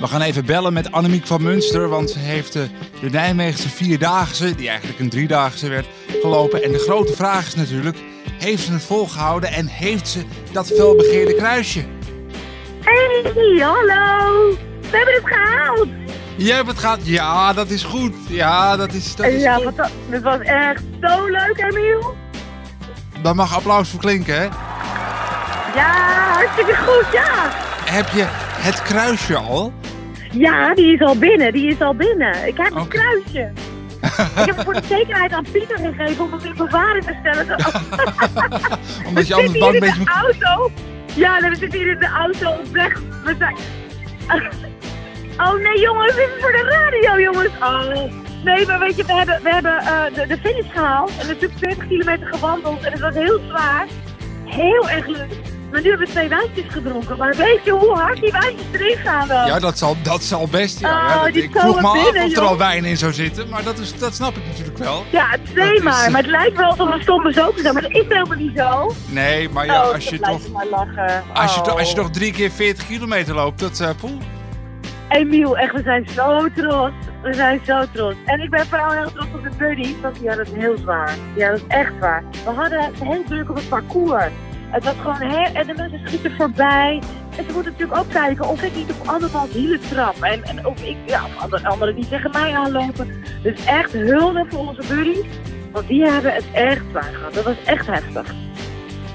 We gaan even bellen met Annemiek van Munster, want ze heeft de, de Nijmeegse Vierdaagse, die eigenlijk een Driedaagse werd, gelopen. En de grote vraag is natuurlijk, heeft ze het volgehouden en heeft ze dat felbegeerde kruisje? Hey, hallo. We hebben het gehaald. Je hebt het gehad? Ja, dat is goed. Ja, dat is, dat is ja, wat dat- was echt zo leuk, Emiel. Daar mag applaus voor klinken, hè? Ja, hartstikke goed, ja. Heb je het kruisje al? Ja, die is al binnen, die is al binnen. Ik heb een kruisje. ik heb het voor de zekerheid aan Pieter gegeven om het in bewaring te stellen. Omdat je we anders zitten bang hier bent. in de auto. Ja, we zitten hier in de auto op weg. We zijn... Oh nee jongens, dit is voor de radio jongens. Oh. Nee, maar weet je, we hebben, we hebben eh, de, de finish gehaald. En natuurlijk 40 kilometer gewandeld. En het was heel zwaar. Heel erg leuk. Maar nu hebben we twee wijntjes gedronken. Maar weet je hoe hard die wijntjes erin gaan dan? Ja, dat zal, dat zal best. Ja. Oh, Ja, dat- ik vroeg me af binnen, of er al wijn in zou zitten, maar dat, is, dat snap ik natuurlijk wel. Ja, twee Dat is- maar. Maar het lijkt wel alsof we stomme zo zijn. Maar dat is helemaal niet zo. Nee, maar ja, oh, als je dat toch... maar. Als je, Oh. toch- als je toch drie keer 40 kilometer loopt, dat uh, poel. Emiel, echt, we zijn zo trots. We zijn zo trots. En ik ben vooral heel trots op de buddy, want die had het heel zwaar. Die had het echt zwaar. We hadden het heel druk op het parcours. Het was gewoon heel... En de mensen schieten voorbij. En ze moeten natuurlijk ook kijken of ik niet op andermans hielen trap. En, en of ik, ja, of andere- anderen die tegen mij aanlopen. Dus echt hulde voor onze buddies. Want die hebben het echt zwaar gehad. Dat was echt heftig.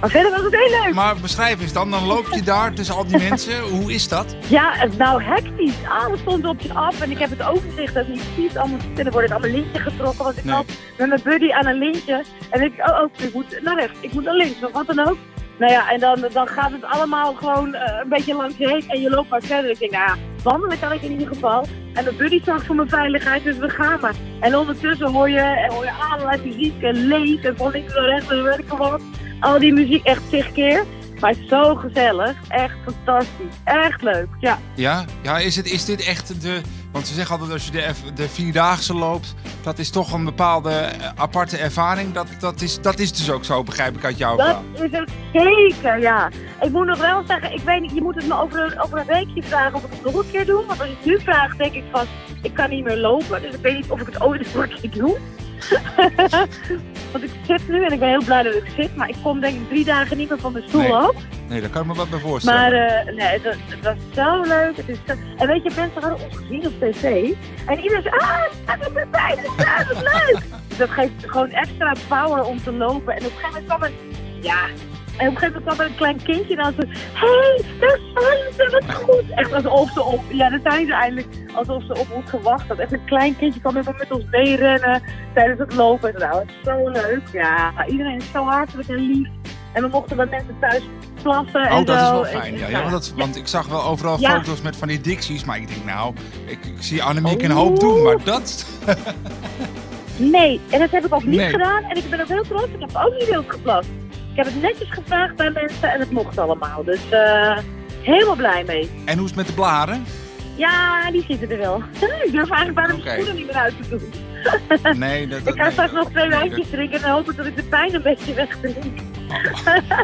Maar verder was het heel leuk. Maar beschrijf eens dan, dan loop je daar tussen al die mensen. Hoe is dat? Ja, het- nou hectisch. Alles stond op je af en ik heb het overzicht dat niet ziet. Allemaal, en er wordt allemaal lintje getrokken. Want ik Nee. had met mijn buddy aan een lintje. En ik, oh, oh, ik moet naar rechts, ik moet naar links, of wat dan ook. Nou ja, en dan, dan gaat het allemaal gewoon eh, een beetje langs heen en je loopt maar verder. Ik denk, nou ja, wandelen kan ik in ieder geval. En mijn buddy zorgt voor mijn veiligheid, dus we gaan maar. En ondertussen hoor je, hoor je allerlei muziek en lees en van links naar rechts en weet ik wat. Al die muziek echt tig keer. Maar zo gezellig, echt fantastisch, echt leuk, ja. Ja, ja is, het, is dit echt de... Want ze zeggen altijd als je de, de Vierdaagse loopt, dat is toch een bepaalde eh, aparte ervaring. Dat, dat, is, dat is dus ook zo, begrijp ik uit jouw Dat verhaal. is zeker, ja. Ik moet nog wel zeggen, ik weet niet, je moet het me over een, over een weekje vragen of ik het nog een keer doe. Want als je het nu vraagt, denk ik van, ik kan niet meer lopen. Dus ik weet niet of ik het ooit nog een keer doe. Want ik zit nu en ik ben heel blij dat ik zit. Maar ik kom denk ik drie dagen niet meer van mijn stoel Nee. af. Nee, daar kan ik me wat bij voorstellen. Maar eh, nee, het, was- zo leuk. Het is zo... En weet je, mensen hadden ons gezien op tv. En iedereen zei, ah, het is erbij, dat is dat is leuk. Dat geeft gewoon extra power om te lopen. En op een gegeven moment kwam er, ja... En op een gegeven moment kwam er een klein kindje en hé, hey, daar zijn ze, wat goed. Echt alsof ze op, ja, daar zijn ze eindelijk, alsof ze op ons gewacht had. Echt een klein kindje kwam even met ons meerennen tijdens het lopen. En nou, het is zo leuk. Ja, iedereen is zo hartelijk en lief. En we mochten bij mensen thuis plassen en Oh, dat is zo. wel fijn. Ja, want, dat, want ik zag wel overal Ja. foto's met van die dicties. Maar ik denk, nou, ik, ik zie Annemiek een hoop doen. Maar dat... Nee, en dat heb ik ook niet Nee. gedaan. En ik ben ook heel trots. Ik heb ook niet wild geplast. Ik heb het netjes gevraagd bij mensen en het mocht allemaal. Dus eh, helemaal blij mee. En hoe is het met de blaren? Ja, die zitten er wel. ik durf eigenlijk mijn Oké. schoenen niet meer uit te doen. Nee, dat, Ik ga straks nog twee wijntjes drinken en hopen dat ik de pijn een beetje wegdrink.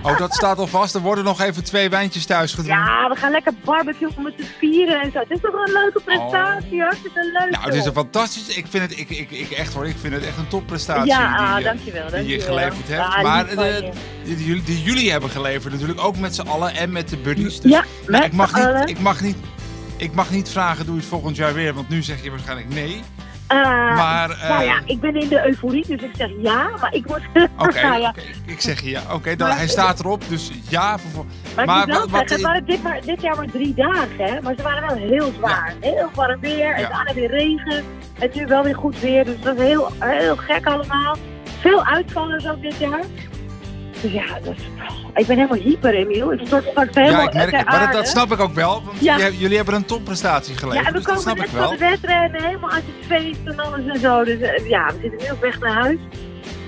Oh, dat staat al vast. Er worden nog even twee wijntjes thuis gedronken. Ja, we gaan lekker barbecue om het te vieren en zo. Het is toch wel een leuke prestatie, hartstikke leuk. Nou, het is een fantastisch. Ik vind het, ik, ik, ik echt hoor, ik vind het echt een topprestatie Ja, die, ah, je- dankjewel, die je geleverd hebt. Maar eh, die, die jullie- die jullie hebben geleverd natuurlijk ook met z'n allen en met de buddies. Dus, Ja, maar met ik mag allen. niet, ik mag niet, ik mag niet vragen, doe je het volgend jaar weer? Want nu zeg je waarschijnlijk nee. Eh, Maar, eh, nou ja, ik ben in de euforie, dus ik zeg ja, maar ik. Oké, Nou ja. oké, ik zeg ja. Oké, dan Maar- hij staat erop, dus ja. Voor, Maar, Maar wat- wat- het waren dit, maar, dit jaar maar drie dagen, hè? maar ze waren wel heel zwaar. Heel warm weer, en daarna weer regen. En nu wel weer goed weer, dus dat was heel, heel gek allemaal. Veel uitvallers ook dit jaar. Dus ja, dat is, ik ben helemaal hyper, Emiel. Ik stort straks helemaal ja, ik merk het. Maar dat, dat snap ik ook wel, want Ja. jullie, hebben een topprestatie geleverd. Ja, we dus dat komen snap ik van wel. de wedstrijden, helemaal uit het feest en alles en zo. Dus eh, ja, we zitten nu op weg naar huis.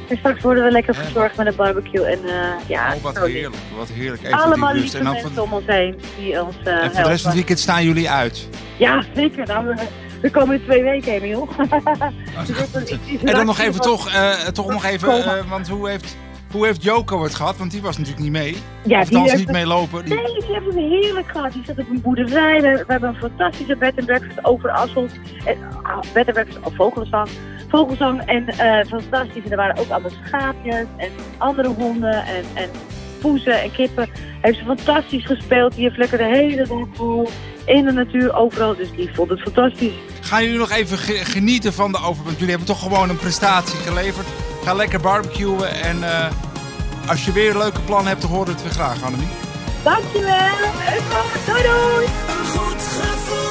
En straks worden we lekker verzorgd met een barbecue. En eh, ja, Oh, wat heerlijk, wat heerlijk. Even Allemaal lieve En, dan mensen voor, om ons heen die ons eh en voor de rest van het weekend staan jullie uit. Ja, zeker. Nou, we, we komen in twee weken, Emiel. Dus dat is iets En dan nog even van- toch, eh, toch nog even, want hoe heeft, Hoe heeft Joko het gehad? Want die was natuurlijk niet mee. Ja, of die heeft niet meelopen. Die... Nee, die hebben het heerlijk gehad. Die zat op een boerderij. We, we hebben een fantastische bed en breakfast over Assel. En, ah, bed en breakfast, oh, vogelsang. Vogelsang en eh, fantastisch. En er waren ook allemaal schaapjes en andere honden en, en poezen en kippen. Heeft ze fantastisch gespeeld. Die heeft lekker de hele dag vol in de natuur overal. Dus die vond het fantastisch. Gaan jullie nog even ge- genieten van de over... Want jullie hebben toch gewoon een prestatie geleverd. Ga lekker barbecuen. En eh, als je weer leuke plannen hebt, dan horen we het weer graag, Annemiek. Dankjewel. Doei doei. Een goed gevoel.